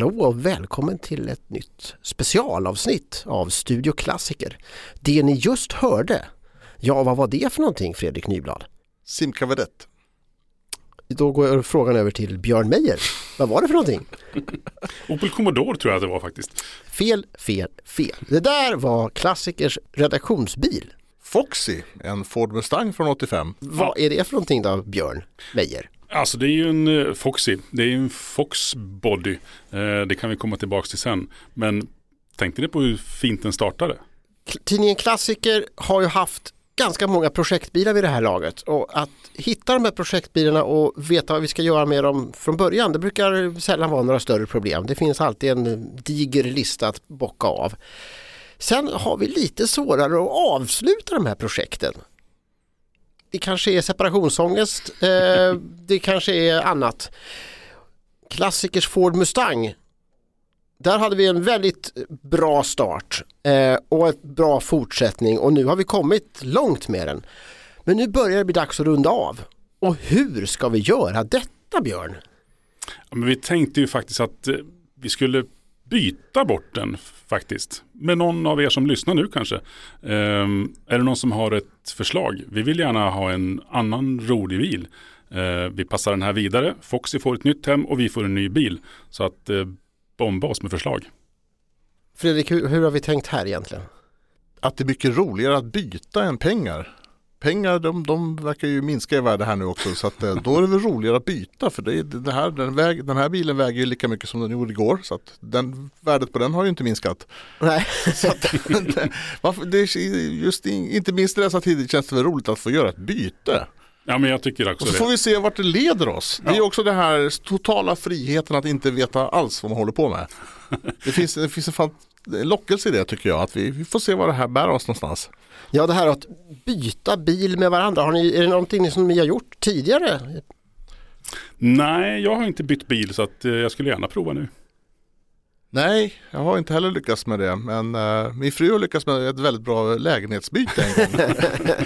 Hallå och välkommen till ett nytt specialavsnitt av Studio Klassiker. Det ni just hörde, ja vad var det för någonting Fredrik Nyblad? Simkavedett. Då går frågan över till Björn Meijer. Vad var det för någonting? Opel Commodore tror jag att det var faktiskt. Fel, fel, fel. Det där var Klassikers redaktionsbil. Foxy, en Ford Mustang från 85. Vad är det för någonting då Björn Meijer? Alltså det är ju en eh, Foxy, det är ju en Fox Body. Eh, det kan vi komma tillbaka till sen. Men tänkte ni på hur fint den startade? Tidningen Klassiker har ju haft ganska många projektbilar vid det här laget och att hitta de här projektbilarna och veta vad vi ska göra med dem från början det brukar sällan vara några större problem. Det finns alltid en diger lista att bocka av. Sen har vi lite svårare att avsluta de här projekten. Det kanske är separationsångest, eh, det kanske är annat. Klassikers Ford Mustang där hade vi en väldigt bra start eh, och ett bra fortsättning och nu har vi kommit långt med den. Men nu börjar det bli dags att runda av. Och hur ska vi göra detta Björn? Ja, men vi tänkte ju faktiskt att eh, vi skulle byta bort den faktiskt. Med någon av er som lyssnar nu kanske. Um, är det någon som har ett förslag? Vi vill gärna ha en annan rolig bil. Uh, vi passar den här vidare. Foxy får ett nytt hem och vi får en ny bil. Så att uh, bomba oss med förslag. Fredrik, hur, hur har vi tänkt här egentligen? Att det är mycket roligare att byta än pengar. Pengar de, de verkar ju minska i värde här nu också så att eh, då är det väl roligare att byta för det, det här, den, väg, den här bilen väger ju lika mycket som den gjorde igår så att den, värdet på den har ju inte minskat. Nej. Så att, varför, det, just inte minst i dessa tider känns det väl roligt att få göra ett byte. Ja men jag tycker också Och så det. får vi se vart det leder oss. Det är Ja. också den här totala friheten att inte veta alls vad man håller på med. Det finns, det finns en fan, lockelse i det tycker jag. Att vi, vi får se var det här bär oss någonstans. Ja det här att byta bil med varandra, har ni, är det någonting som ni har gjort tidigare? Nej, jag har inte bytt bil så att eh, jag skulle gärna prova nu. Nej, jag har inte heller lyckats med det. Men eh, min fru har lyckats med ett väldigt bra lägenhetsbyte en gång.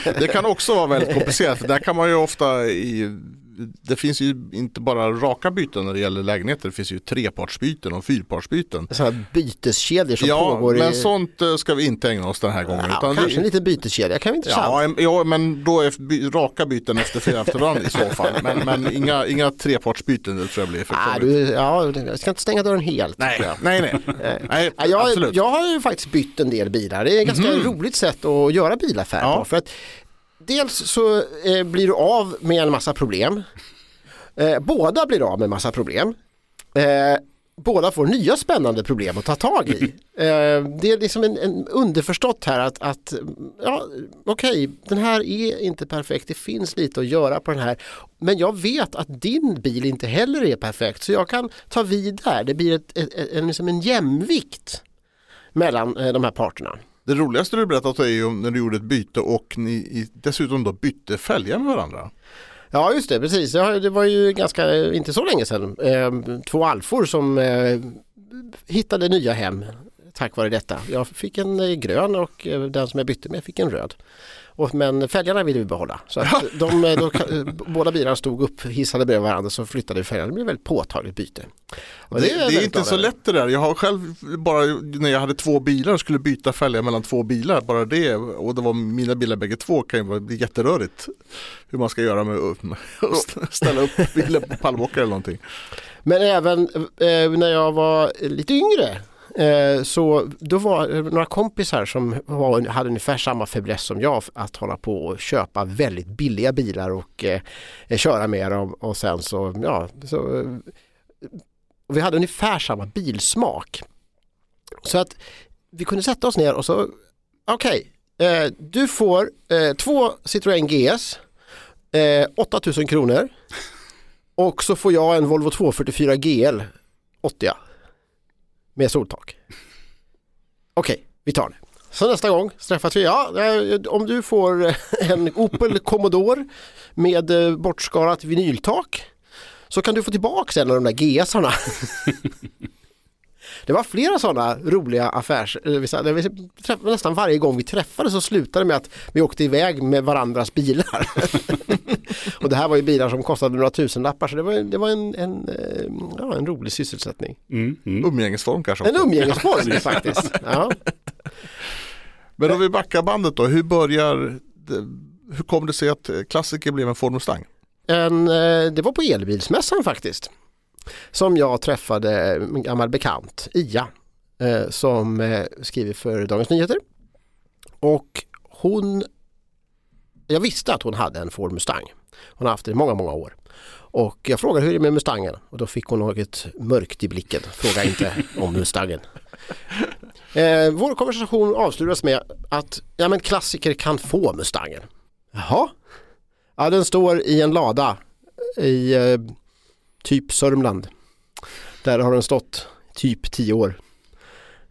det kan också vara väldigt komplicerat. Där kan man ju ofta i det finns ju inte bara raka byten när det gäller lägenheter. Det finns ju trepartsbyten och fyrpartsbyten. Sådana här byteskedjor som Ja, pågår men i... sånt eh, ska vi inte ägna oss den här gången. Ja, utan kanske en liten byteskedja, kan vi inte Ja, ja, ja, men då är by, raka byten efter flera efterhand i så fall. Men, men inga, inga trepartsbyten det tror jag blir för ah, krångligt. du, ja, jag ska inte stänga dörren helt. Nej, nej, nej. nej Ja, jag, absolut. jag har ju faktiskt bytt en del bilar. Det är ett ganska roligt sätt att göra bilaffär Ja. på. För att dels så eh, blir du av med en massa problem. Eh, båda blir av med en massa problem. Eh, båda får nya spännande problem att ta tag i. Eh, det är liksom en, en underförstått här att, att ja, okej, den här är inte perfekt, det finns lite att göra på den här. Men jag vet att din bil inte heller är perfekt så jag kan ta vid där. Det blir ett, ett, en, liksom en jämvikt mellan eh, de här parterna. Det roligaste du berättat är ju när du gjorde ett byte och ni dessutom då bytte fälgar med varandra. Ja just det, precis. Det var ju ganska, inte så länge sedan, eh, två alfor som eh, hittade nya hem tack vare detta. Jag fick en eh, grön och eh, den som jag bytte med fick en röd. Och, men fälgarna ville vi behålla. Så att de, eh, då, båda bilarna stod upp hissade bredvid varandra så flyttade vi fälgarna. Det blev ett väldigt påtagligt byte. Och Det, jag det är inte så lätt det där. Jag har själv bara när jag hade två bilar och skulle byta fälgar mellan två bilar. Bara det och det var mina bilar bägge två kan ju bli jätterörigt. Hur man ska göra med att ställa upp bilen på pallbockar eller någonting. Men även eh, när jag var lite yngre Eh, så då var det några kompisar som var, hade ungefär samma fäbless som jag att hålla på och köpa väldigt billiga bilar och eh, köra med dem. Och sen så, ja, så och vi hade ungefär samma bilsmak. Så att vi kunde sätta oss ner och så, okej, eh, du får eh, två Citroën GS, eh, 8000 kronor. Och så får jag en Volvo 244 GL 80 med soltak. Okej, vi tar det. Så nästa gång träffas vi, ja, eh, om du får eh, en Opel Commodore med eh, bortskalat vinyltak så kan du få tillbaka en av de där GSarna. Det var flera sådana roliga affärs... eh, Nästan varje gång vi träffades så slutade med att vi åkte iväg med varandras bilar. och det här var ju bilar som kostade några tusenlappar så det var, det var en, en, eh, ja, en rolig sysselsättning. Mm, mm. Umgängesform kanske En också. umgängesform faktiskt. Ja. Men om vi backar bandet då, hur börjar det, hur kom det sig att klassiker blev en Ford Mustang? En, eh, det var på elbilsmässan faktiskt. Som jag träffade en gammal bekant, Ia, eh, som eh, skriver för Dagens Nyheter. Och hon, jag visste att hon hade en Ford Mustang. Hon har haft det i många, många år. Och jag frågade hur det är med Mustangen och då fick hon något mörkt i blicken. Fråga inte om Mustangen. Eh, vår konversation avslutas med att ja, men klassiker kan få Mustangen. Jaha? Ja, den står i en lada i eh, typ Sörmland. Där har den stått typ tio år.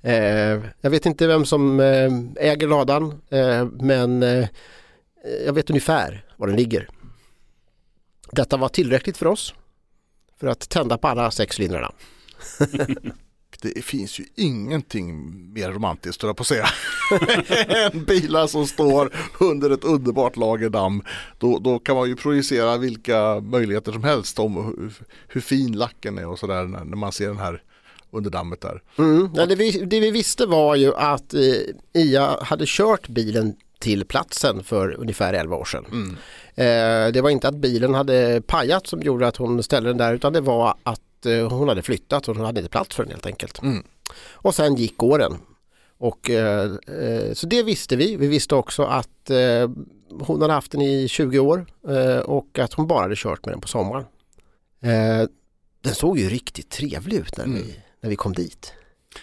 Eh, jag vet inte vem som eh, äger ladan eh, men eh, jag vet ungefär var den ligger. Detta var tillräckligt för oss för att tända på alla sex cylindrarna. Det finns ju ingenting mer romantiskt, jag på att säga, än bilar som står under ett underbart lager damm. Då, då kan man ju projicera vilka möjligheter som helst om hur, hur fin lacken är och sådär när, när man ser den här under dammet där. Mm. Ja, det, vi, det vi visste var ju att eh, Ia hade kört bilen till platsen för ungefär 11 år sedan. Mm. Eh, det var inte att bilen hade pajat som gjorde att hon ställde den där utan det var att eh, hon hade flyttat och hon hade inte plats för den helt enkelt. Mm. Och sen gick åren. Och, eh, eh, så det visste vi. Vi visste också att eh, hon hade haft den i 20 år eh, och att hon bara hade kört med den på sommaren. Eh, den såg ju riktigt trevlig ut när, Mm. vi, när vi kom dit.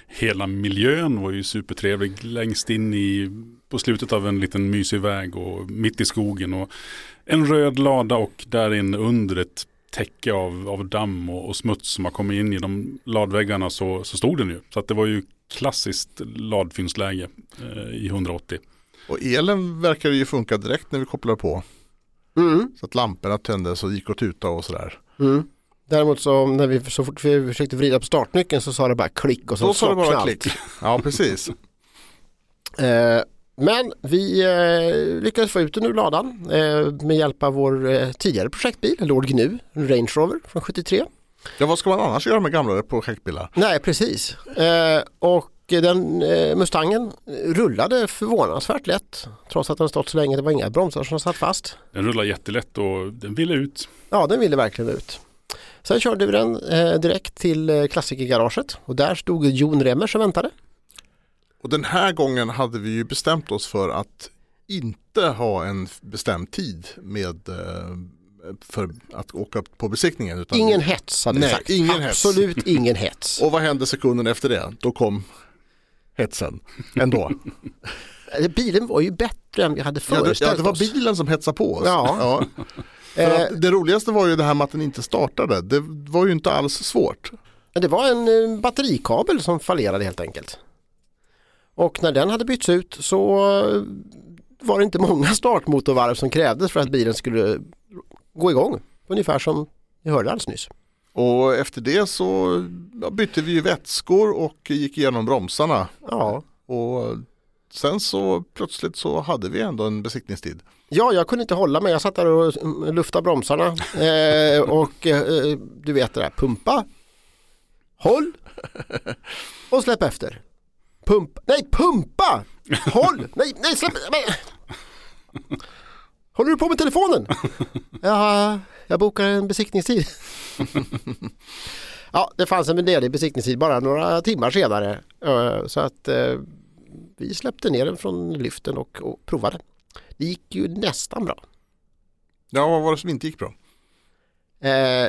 Hela miljön var ju supertrevlig längst in i, på slutet av en liten mysig väg och mitt i skogen. Och en röd lada och där inne under ett täcke av, av damm och, och smuts som har kommit in i de ladväggarna så, så stod den ju. Så att det var ju klassiskt ladfynsläge eh, i 180. Och elen verkar ju funka direkt när vi kopplar på. Mm. Så att lamporna tändes och gick att tuta och sådär. Mm. Däremot så när vi så fort vi försökte vrida på startnyckeln så sa det bara klick och så Då sa det bara klick. Ja precis. Eh, men vi eh, lyckades få ut den ur ladan eh, med hjälp av vår eh, tidigare projektbil, Lord Gnu, Range Rover från 73. Ja vad ska man annars göra med gamla projektbilar? Nej, precis. Eh, och den eh, Mustangen rullade förvånansvärt lätt trots att den stått så länge. Det var inga bromsar som satt fast. Den rullade jättelätt och den ville ut. Ja, den ville verkligen ut. Sen körde vi den eh, direkt till eh, klassikergaraget och där stod Jon Remmers och väntade. Och den här gången hade vi ju bestämt oss för att inte ha en bestämd tid med eh, för att åka på besiktningen. Utan Ingen hets hade Nej, sagt. ingen hets. Absolut ingen hets. Och vad hände sekunden efter det? Då kom hetsen ändå. Eh, Bilen var ju bättre än vi hade ja, föreställt ja, det var oss. bilen som hetsade på oss. Ja. För Eh, det roligaste var ju det här med att den inte startade. Det var ju inte alls svårt. Det var en batterikabel som fallerade helt enkelt. Och när den hade bytts ut så eh, var det inte många startmotorvarv som krävdes för att bilen skulle gå igång. Ungefär som ni hörde alldeles nyss. Och efter det så bytte vi vätskor och gick igenom bromsarna. Ja. Och sen så plötsligt så hade vi ändå en besiktningstid. ja, jag kunde inte hålla mig. Jag satt där och mm, luftade bromsarna eh, och eh, du vet det där, pumpa, håll och släpp efter. Pump, nej pumpa, håll, nej, nej släpp, nej. Håller du på med telefonen? Ja, jag bokar en besiktningstid. ja, det fanns en ledig besiktningstid bara några timmar senare. Eh, Så att eh, vi släppte ner den från lyften och, och provade. Det gick ju nästan bra. Ja, vad var det som inte gick bra? Eh,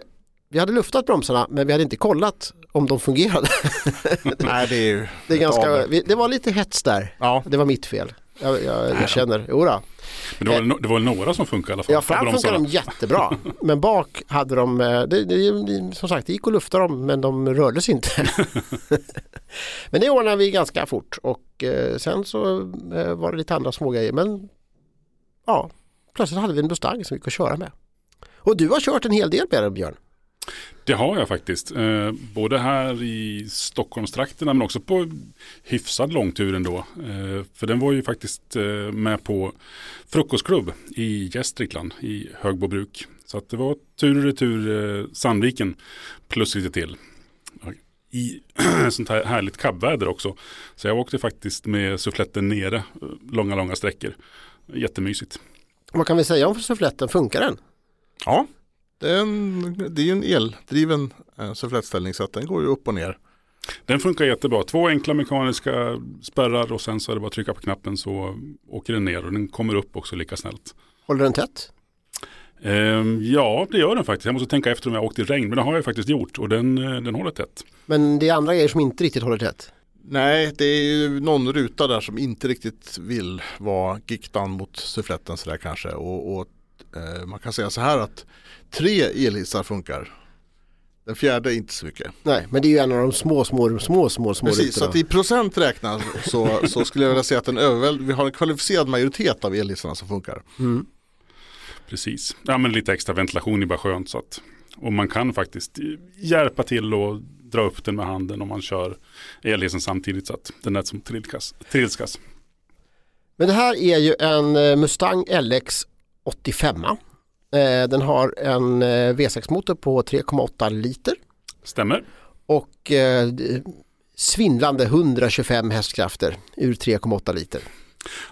vi hade luftat bromsarna men vi hade inte kollat om de fungerade. Nej, det är ju Det, är ganska, vi, det var lite hets där. Ja, Det var mitt fel. Jag, jag, jag känner, jodå. Men det var, no- det var några som funkade i alla fall. Ja, fram funkar de jättebra. Men bak hade de, eh, det, det, som sagt det gick att lufta dem men de rördes inte. men det ordnade vi ganska fort och eh, sen så eh, var det lite andra små grejer. Men ja, plötsligt hade vi en Mustang som vi att köra med. Och du har kört en hel del med den Björn. Det har jag faktiskt. Eh, både här i Stockholmstrakterna men också på hyfsad långtur ändå. Eh, för den var ju faktiskt eh, med på frukostklubb i Gästrikland i Högbobruk. Så att det var tur och retur Sandviken plus lite till. I sånt här härligt kabbväder också. Så jag åkte faktiskt med suffletten nere långa, långa sträckor. Jättemysigt. Vad kan vi säga om suffletten? Funkar den? Ja, det är, en, det är en eldriven eh, sufflettställning så att den går ju upp och ner. Den funkar jättebra. Två enkla mekaniska spärrar och sen så är det bara att trycka på knappen så åker den ner och den kommer upp också lika snällt. Håller den tätt? Ehm, ja, det gör den faktiskt. Jag måste tänka efter om jag åkt i regn, men det har jag faktiskt gjort och den, eh, den håller tätt. Men det är andra grejer som inte riktigt håller tätt. Nej, det är ju någon ruta där som inte riktigt vill vara giktan mot suffletten sådär kanske. Och, och man kan säga så här att tre elhissar funkar. Den fjärde inte så mycket. Nej, men det är ju en av de små, små, små, små, små Precis, så att i procent räknat så, så skulle jag vilja säga att en överväld, vi har en kvalificerad majoritet av elhissarna som funkar. Mm. Precis. Ja, men lite extra ventilation är bara skönt. Så att, och man kan faktiskt hjälpa till och dra upp den med handen om man kör elhissen samtidigt så att den är som trilskas. trilskas. Men det här är ju en eh, Mustang LX 85. Eh, Den har en eh, V6-motor på 3,8 liter Stämmer. och eh, svindlande 125 hästkrafter ur 3,8 liter.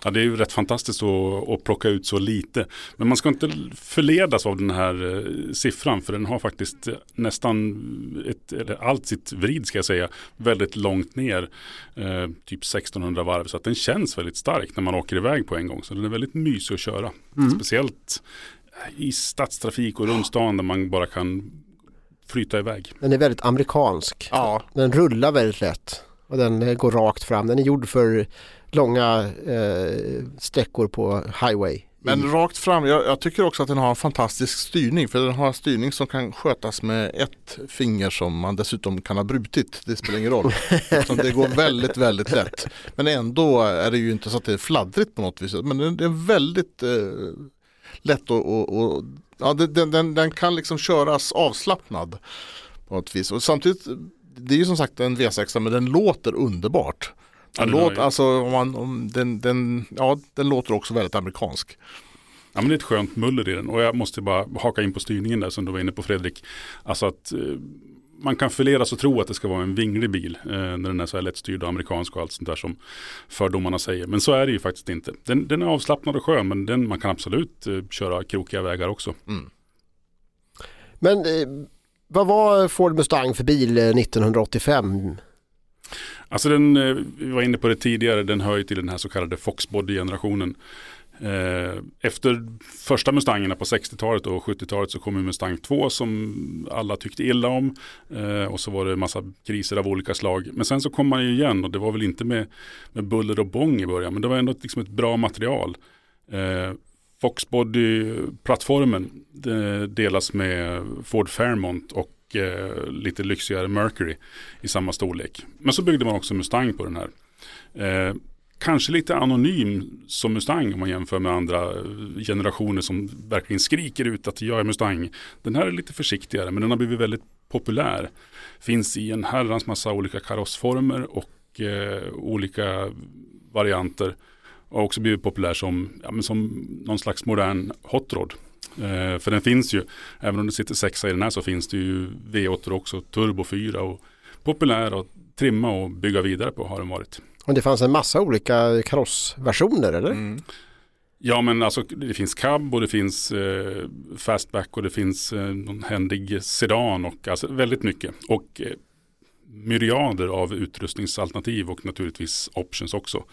Ja, det är ju rätt fantastiskt att, att plocka ut så lite. Men man ska inte förledas av den här eh, siffran för den har faktiskt eh, nästan ett, eller allt sitt vrid ska jag säga väldigt långt ner. Eh, typ 1600 varv så att den känns väldigt stark när man åker iväg på en gång. Så den är väldigt mysig att köra. Speciellt i stadstrafik och runt stan där man bara kan flyta iväg. Den är väldigt amerikansk. Ja, Den rullar väldigt lätt och den eh, går rakt fram. Den är gjord för långa eh, sträckor på highway. men rakt fram, jag, jag tycker också att den har en fantastisk styrning för den har en styrning som kan skötas med ett finger som man dessutom kan ha brutit. Det spelar ingen roll. Eftersom det går väldigt, väldigt lätt. Men ändå är det ju inte så att det är fladdrigt på något vis. Men det är väldigt eh, lätt och, och, och ja, den, den, den kan liksom köras avslappnad på något vis. Och samtidigt, det är ju som sagt en V6 men den låter underbart. Ja, ju- alltså, om man, om den, den, ja, den låter också väldigt amerikansk. Ja, men det är ett skönt muller i den och jag måste bara haka in på styrningen där som du var inne på Fredrik. Alltså att eh, man kan förledas och tro att det ska vara en vinglig bil eh, när den är så här lättstyrd och amerikansk och allt sånt där som fördomarna säger. Men så är det ju faktiskt inte. Den, den är avslappnad och skön men den, man kan absolut eh, köra krokiga vägar också. Men eh, vad var Ford Mustang för bil eh, 1985? Alltså den, eh, vi var inne på det tidigare, den hör ju till den här så kallade Foxbody-generationen. Eh, efter första Mustangerna på 60-talet och 70-talet så kom ju Mustang 2 som alla tyckte illa om. Eh, och så var det en massa kriser av olika slag. Men sen så kom man ju igen och det var väl inte med, med buller och bång i början. Men det var ändå ett- liksom ett bra material. Foxbody-plattformen delas med Ford Fairmont och eh, lite lyxigare Mercury i samma storlek. Men så byggde man också Mustang på den här. Eh, kanske lite anonym som Mustang om man jämför med andra eh, generationer som verkligen skriker ut att jag är Mustang. Den här är lite försiktigare men den har blivit väldigt populär. Finns i en herrans massa olika karossformer och eh, olika varianter. Och också blivit populär som, ja, men som någon slags modern hotrod. Eh, för den finns ju, även om det sitter sexa i den här så finns det ju V8 också, turbo 4 och populär att trimma och bygga vidare på har den varit. Och det fanns en massa olika karossversioner eller? Mm. Ja men alltså det finns cab och det finns eh, fastback och det finns eh, någon händig sedan och alltså väldigt mycket. Och eh, myriader av utrustningsalternativ och naturligtvis options också.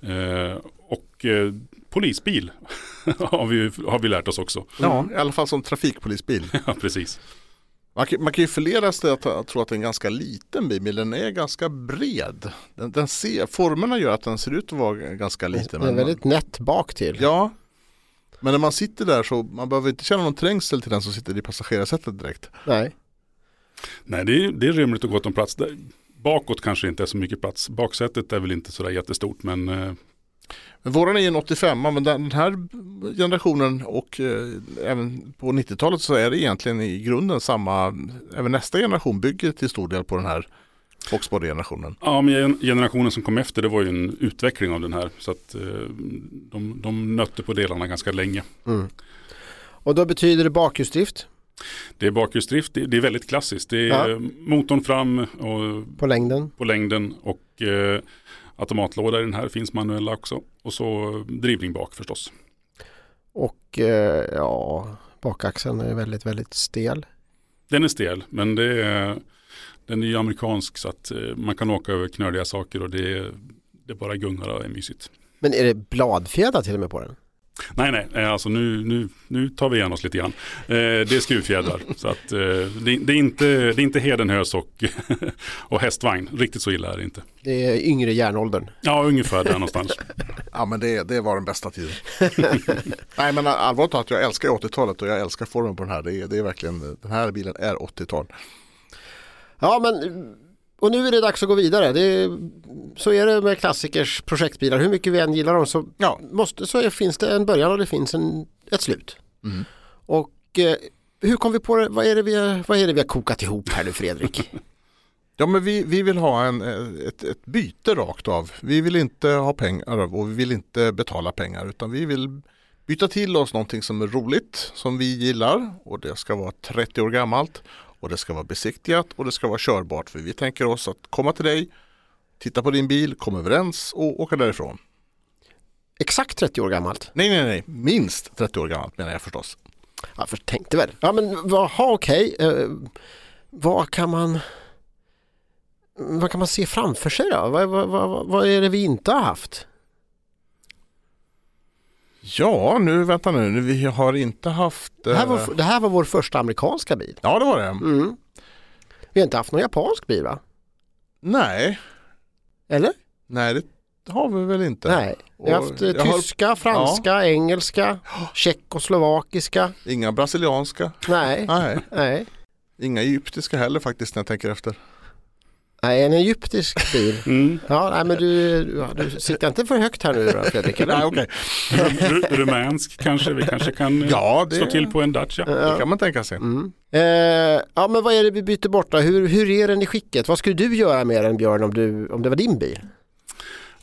Eh, och eh, polisbil har, vi, har vi lärt oss också. Ja, i alla fall som trafikpolisbil. Ja, precis. Man kan, man kan ju förledas till att, att tro att det är en ganska liten bil, men den är ganska bred. Den, den ser, formerna gör att den ser ut att vara ganska liten. Den är Men väldigt nätt bak till. Ja, men när man sitter där så man behöver inte känna någon trängsel till den som sitter i passagerarsätet direkt. Nej. Nej, det är, det är rymligt och gott om plats. Där, bakåt kanske inte är så mycket plats. Baksätet är väl inte sådär jättestort men eh, Men våran är ju en 85 men den här generationen och eh, även på 90-talet så är det egentligen i grunden samma, även nästa generation bygger till stor del på den här Foxbody-generationen. Ja, men generationen som kom efter det var ju en utveckling av den här. Så att eh, de, de nötte på delarna ganska länge. Mm. Och då betyder det bakhjulsdrift? Det är bakhjulsdrift, det, är väldigt klassiskt. Det är ja. motorn fram och på längden, på längden och eh, automatlåda i den här, finns manuella också. Och så drivning bak förstås. Och eh, ja, bakaxeln är väldigt, väldigt stel. Den är stel, men det är, den är ju amerikansk så att eh, man kan åka över knöliga saker och det, det bara gungar och är mysigt. Men är det bladfjädrar till och med på den? Nej, nej, eh, alltså nu, nu, nu tar vi igen oss lite grann. Eh, det är skruvfjädrar. så att, eh, det, det, är inte, det är inte Hedenhös och, och hästvagn. Riktigt så illa är det inte. Det är yngre järnåldern. Ja, ungefär där någonstans. ja, men det, det var den bästa tiden. nej, men allvarligt talat, jag älskar 80-talet och jag älskar formen på den här. Det är, det är verkligen, den här bilen är 80-tal. Ja, men och nu är det dags att gå vidare. Det, så är det med klassikers projektbilar. Hur mycket vi än gillar dem så, ja. måste, så finns det en början och det finns en, ett slut. Mm. Och eh, hur kom vi på det? Vad är det vi, vad är det vi har kokat ihop här nu Fredrik? Ja men vi, vi vill ha en, ett, ett byte rakt av. Vi vill inte ha pengar och vi vill inte betala pengar utan vi vill byta till oss någonting som är roligt, som vi gillar och det ska vara 30 år gammalt och det ska vara besiktigat och det ska vara körbart. För vi tänker oss att komma till dig, titta på din bil, komma överens och åka därifrån. Exakt 30 år gammalt? Nej, nej, nej, minst 30 år gammalt menar jag förstås. Jag för tänkte väl. Ja, men jaha, okej. Okay. Uh, vad kan man vad kan man se framför sig då? Vad, vad, vad, vad är det vi inte har haft? Ja, nu vänta nu, vi har inte haft... Det här, var, eh, det här var vår första amerikanska bil. Ja, det var det. Mm. Vi har inte haft någon japansk bil va? Nej. Eller? Nej, det har vi väl inte. Nej, vi har haft eh, tyska, har... franska, ja. engelska, tjeckoslovakiska. Inga brasilianska. Nej. Nej. Nej. Inga egyptiska heller faktiskt när jag tänker efter. Nej, en egyptisk bil. Mm. Ja, nej, men du, du sitter inte för högt här nu då, Fredrik? Eller? nej, okay. Rumänsk kanske, vi kanske kan ja, det... slå till på en Dacia. Ja. Det kan man tänka sig. Mm. Eh, ja, men vad är det vi byter bort då? Hur, hur är den i skicket? Vad skulle du göra med den Björn om, du, om det var din bil?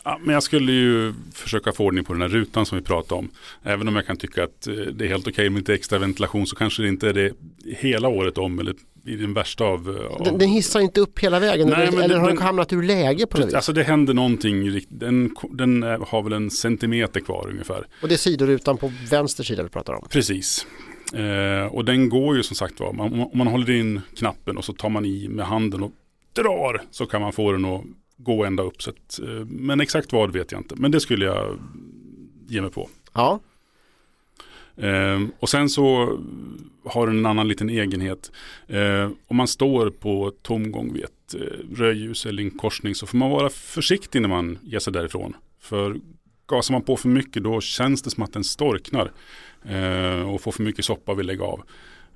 Ja, men jag skulle ju försöka få ordning på den här rutan som vi pratade om. Även om jag kan tycka att eh, det är helt okej okay med lite extra ventilation så kanske det inte är det hela året om eller i den värsta av... av... Den, den hissar inte upp hela vägen Nej, eller, eller har den hamnat ur läge på något vis? Alltså det händer någonting, den, den har väl en centimeter kvar ungefär. Och det är sidorutan på vänster sida vi pratar om? Precis. Eh, och den går ju som sagt var, man, om man håller in knappen och så tar man i med handen och drar så kan man få den att gå ända upp. Så att, eh, men exakt vad vet jag inte, men det skulle jag ge mig på. Ja. Eh, och sen så har den en annan liten egenhet. Eh, om man står på tomgång vid ett eh, rödljus eller en korsning så får man vara försiktig när man ger sig därifrån. För gasar man på för mycket då känns det som att den storknar eh, och får för mycket soppa och vill lägga av.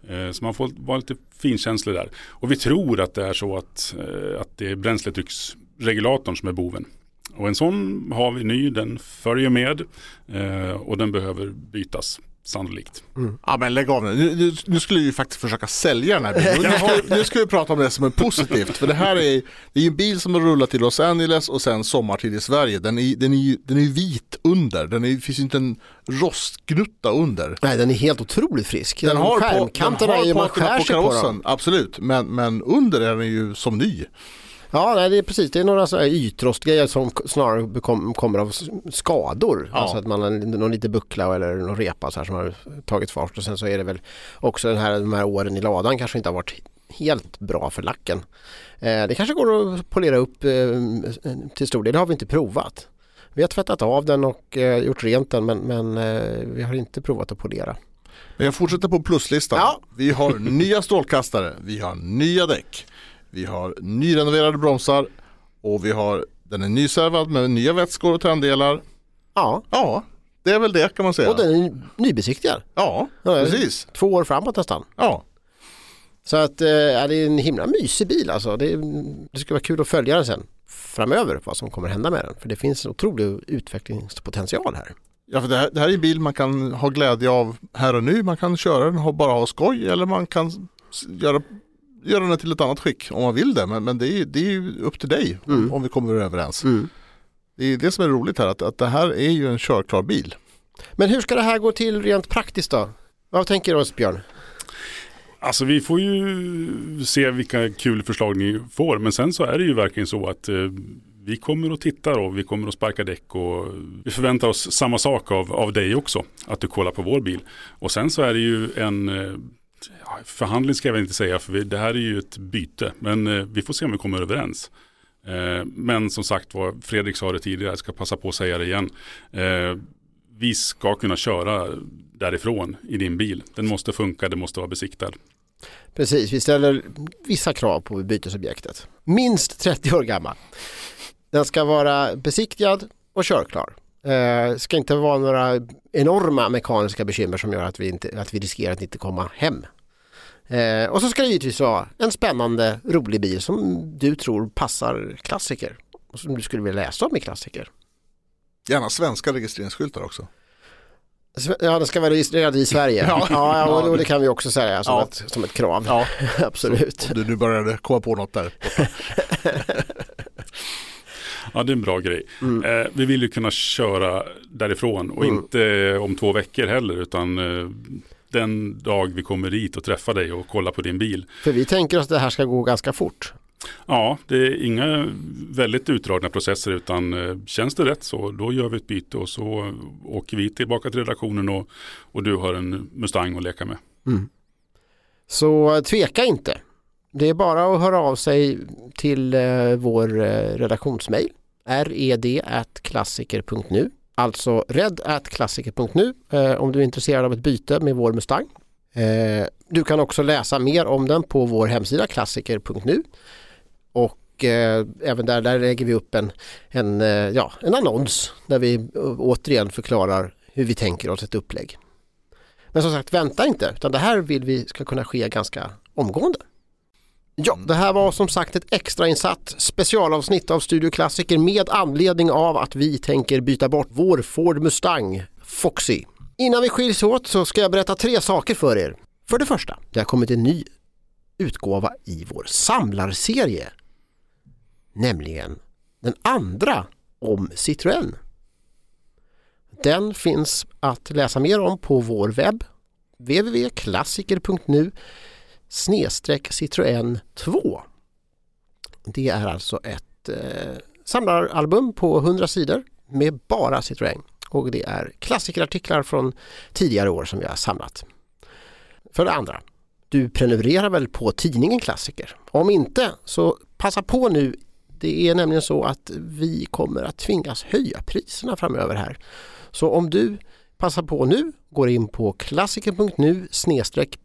Eh, så man får vara lite finkänslig där. Och vi tror att det är så att, eh, att det är bränsletrycksregulatorn som är boven. Och en sån har vi ny, den följer med eh, och den behöver bytas sannolikt. Mm. Ja men lägg av nu. Nu, nu skulle vi faktiskt försaka sälja den här bilen. Nu ska, nu ska vi prata om det som är positivt. För det här är, det är en bil som har rullat till Los Angeles och sen sommartid i Sverige. Den är, den är, den är vit under. Den är, finns inte en rostgnutta under. Nej den är helt otroligt frisk. Den, den har skärmkanterna i man skär sig på, på dem. Absolut, men, men under är den ju som ny. Ja, nej, det är precis. Det är några ytrostgrejer som snarare kom, kommer av skador. Ja. Alltså att man har någon liten buckla eller någon repa så här som har tagit fart och sen så är det väl också den här, de här åren i ladan kanske inte har varit helt bra för lacken. Eh, det kanske går att polera upp eh, till stor del. Det har vi inte provat. Vi har tvättat av den och eh, gjort rent den men, men eh, vi har inte provat att polera. Men jag fortsätter på pluslistan. Ja. Vi har nya strålkastare, vi har nya däck, vi har nyrenoverade bromsar och vi har den är nyservad med nya vätskor och tänddelar. Ja. Ja, det är väl det kan man säga. Och den är nybesiktigad. Ja, precis. Två år framåt nästan. Ja. Så att eh, det är en himla mysig bil alltså. Det, det ska vara kul att följa den sen. framöver vad som kommer hända med den. För det finns en otrolig utvecklingspotential här. Ja, för det här, det här är en bil man kan ha glädje av här och nu. Man kan köra den och bara ha skoj eller man kan göra, göra den till ett annat skick om man vill det. Men, men det, är, det är ju upp till dig Mm. om vi kommer överens. Mm. Det är det som är roligt här, att, att det här är ju en körklar bil. Men hur ska det här gå till rent praktiskt då? Vad tänker du oss Björn? Alltså vi får ju se vilka kul förslag ni får. Men sen så är det ju verkligen så att eh, vi kommer och tittar och vi kommer att sparka däck och vi förväntar oss samma sak av, av dig också. Att du kollar på vår bil. Och sen så är det ju en eh, förhandling ska jag väl inte säga för vi, det här är ju ett byte. Men eh, vi får se om vi kommer överens. Eh, men som sagt var, Fredrik sa det tidigare, jag ska passa på att säga det igen. Eh, vi ska kunna köra därifrån i din bil. Den måste funka, den måste vara besiktad. Precis, vi ställer vissa krav på bytesobjektet. Minst 30 år gammal. Den ska vara besiktigad och körklar. Eh, ska inte vara några enorma mekaniska bekymmer som gör att vi, inte, att vi riskerar att inte komma hem. Eh, och så ska det givetvis vara en spännande, rolig bil som du tror passar klassiker. Och som du skulle vilja läsa om i klassiker. Gärna svenska registreringsskyltar också. Ja, den ska vara registrerad i Sverige. Ja, ja, och, det kan vi också säga som, Ja. ett, som ett krav. Ja, Absolut. om du nu började komma på något där. Ja, det är en bra grej. Mm. Eh, vi vill ju kunna köra därifrån och Mm. inte om två veckor heller utan eh, den dag vi kommer dit och träffar dig och kollar på din bil. För vi tänker oss att det här ska gå ganska fort. Ja, det är inga väldigt utdragna processer utan eh, känns det rätt så då gör vi ett byte och så åker vi tillbaka till redaktionen och, och du har en Mustang att leka med. Så tveka inte. Det är bara att höra av sig till eh, vår eh, redaktionsmail red.klassiker.nu Alltså red.klassiker.nu eh, om du är intresserad av ett byte med vår Mustang. Eh, du kan också läsa mer om den på vår hemsida klassiker.nu och eh, även där, där lägger vi upp en, en, eh, ja, en annons där vi eh, återigen förklarar hur vi tänker oss ett upplägg. Men som sagt, vänta inte, utan det här vill vi ska kunna ske ganska omgående. Ja, det här var som sagt ett extrainsatt specialavsnitt av Studio Klassiker med anledning av att vi tänker byta bort vår Ford Mustang Foxy. Innan vi skiljs åt så ska jag berätta tre saker för er. För det första, det har kommit en ny utgåva i vår samlarserie. Nämligen den andra om Citroën. Den finns att läsa mer om på vår webb www.klassiker.nu snedstreck Citroën 2. Det är alltså ett eh, samlaralbum på 100 sidor med bara Citroën och det är klassikerartiklar från tidigare år som vi har samlat. För det andra, du prenumererar väl på tidningen Klassiker? Om inte så passa på nu. Det är nämligen så att vi kommer att tvingas höja priserna framöver här. Så om du passa på nu, går in på klassiker.nu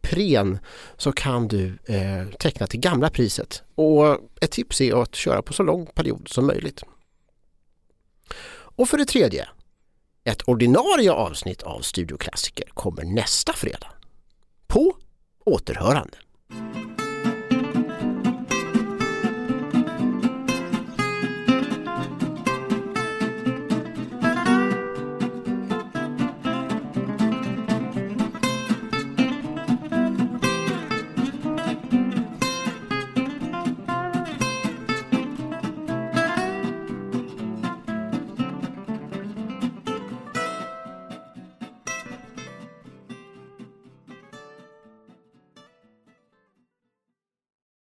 pren så kan du eh, teckna till gamla priset. Och ett tips är att köra på så lång period som möjligt. Och för det tredje, ett ordinarie avsnitt av Studio Klassiker kommer nästa fredag. På återhörande.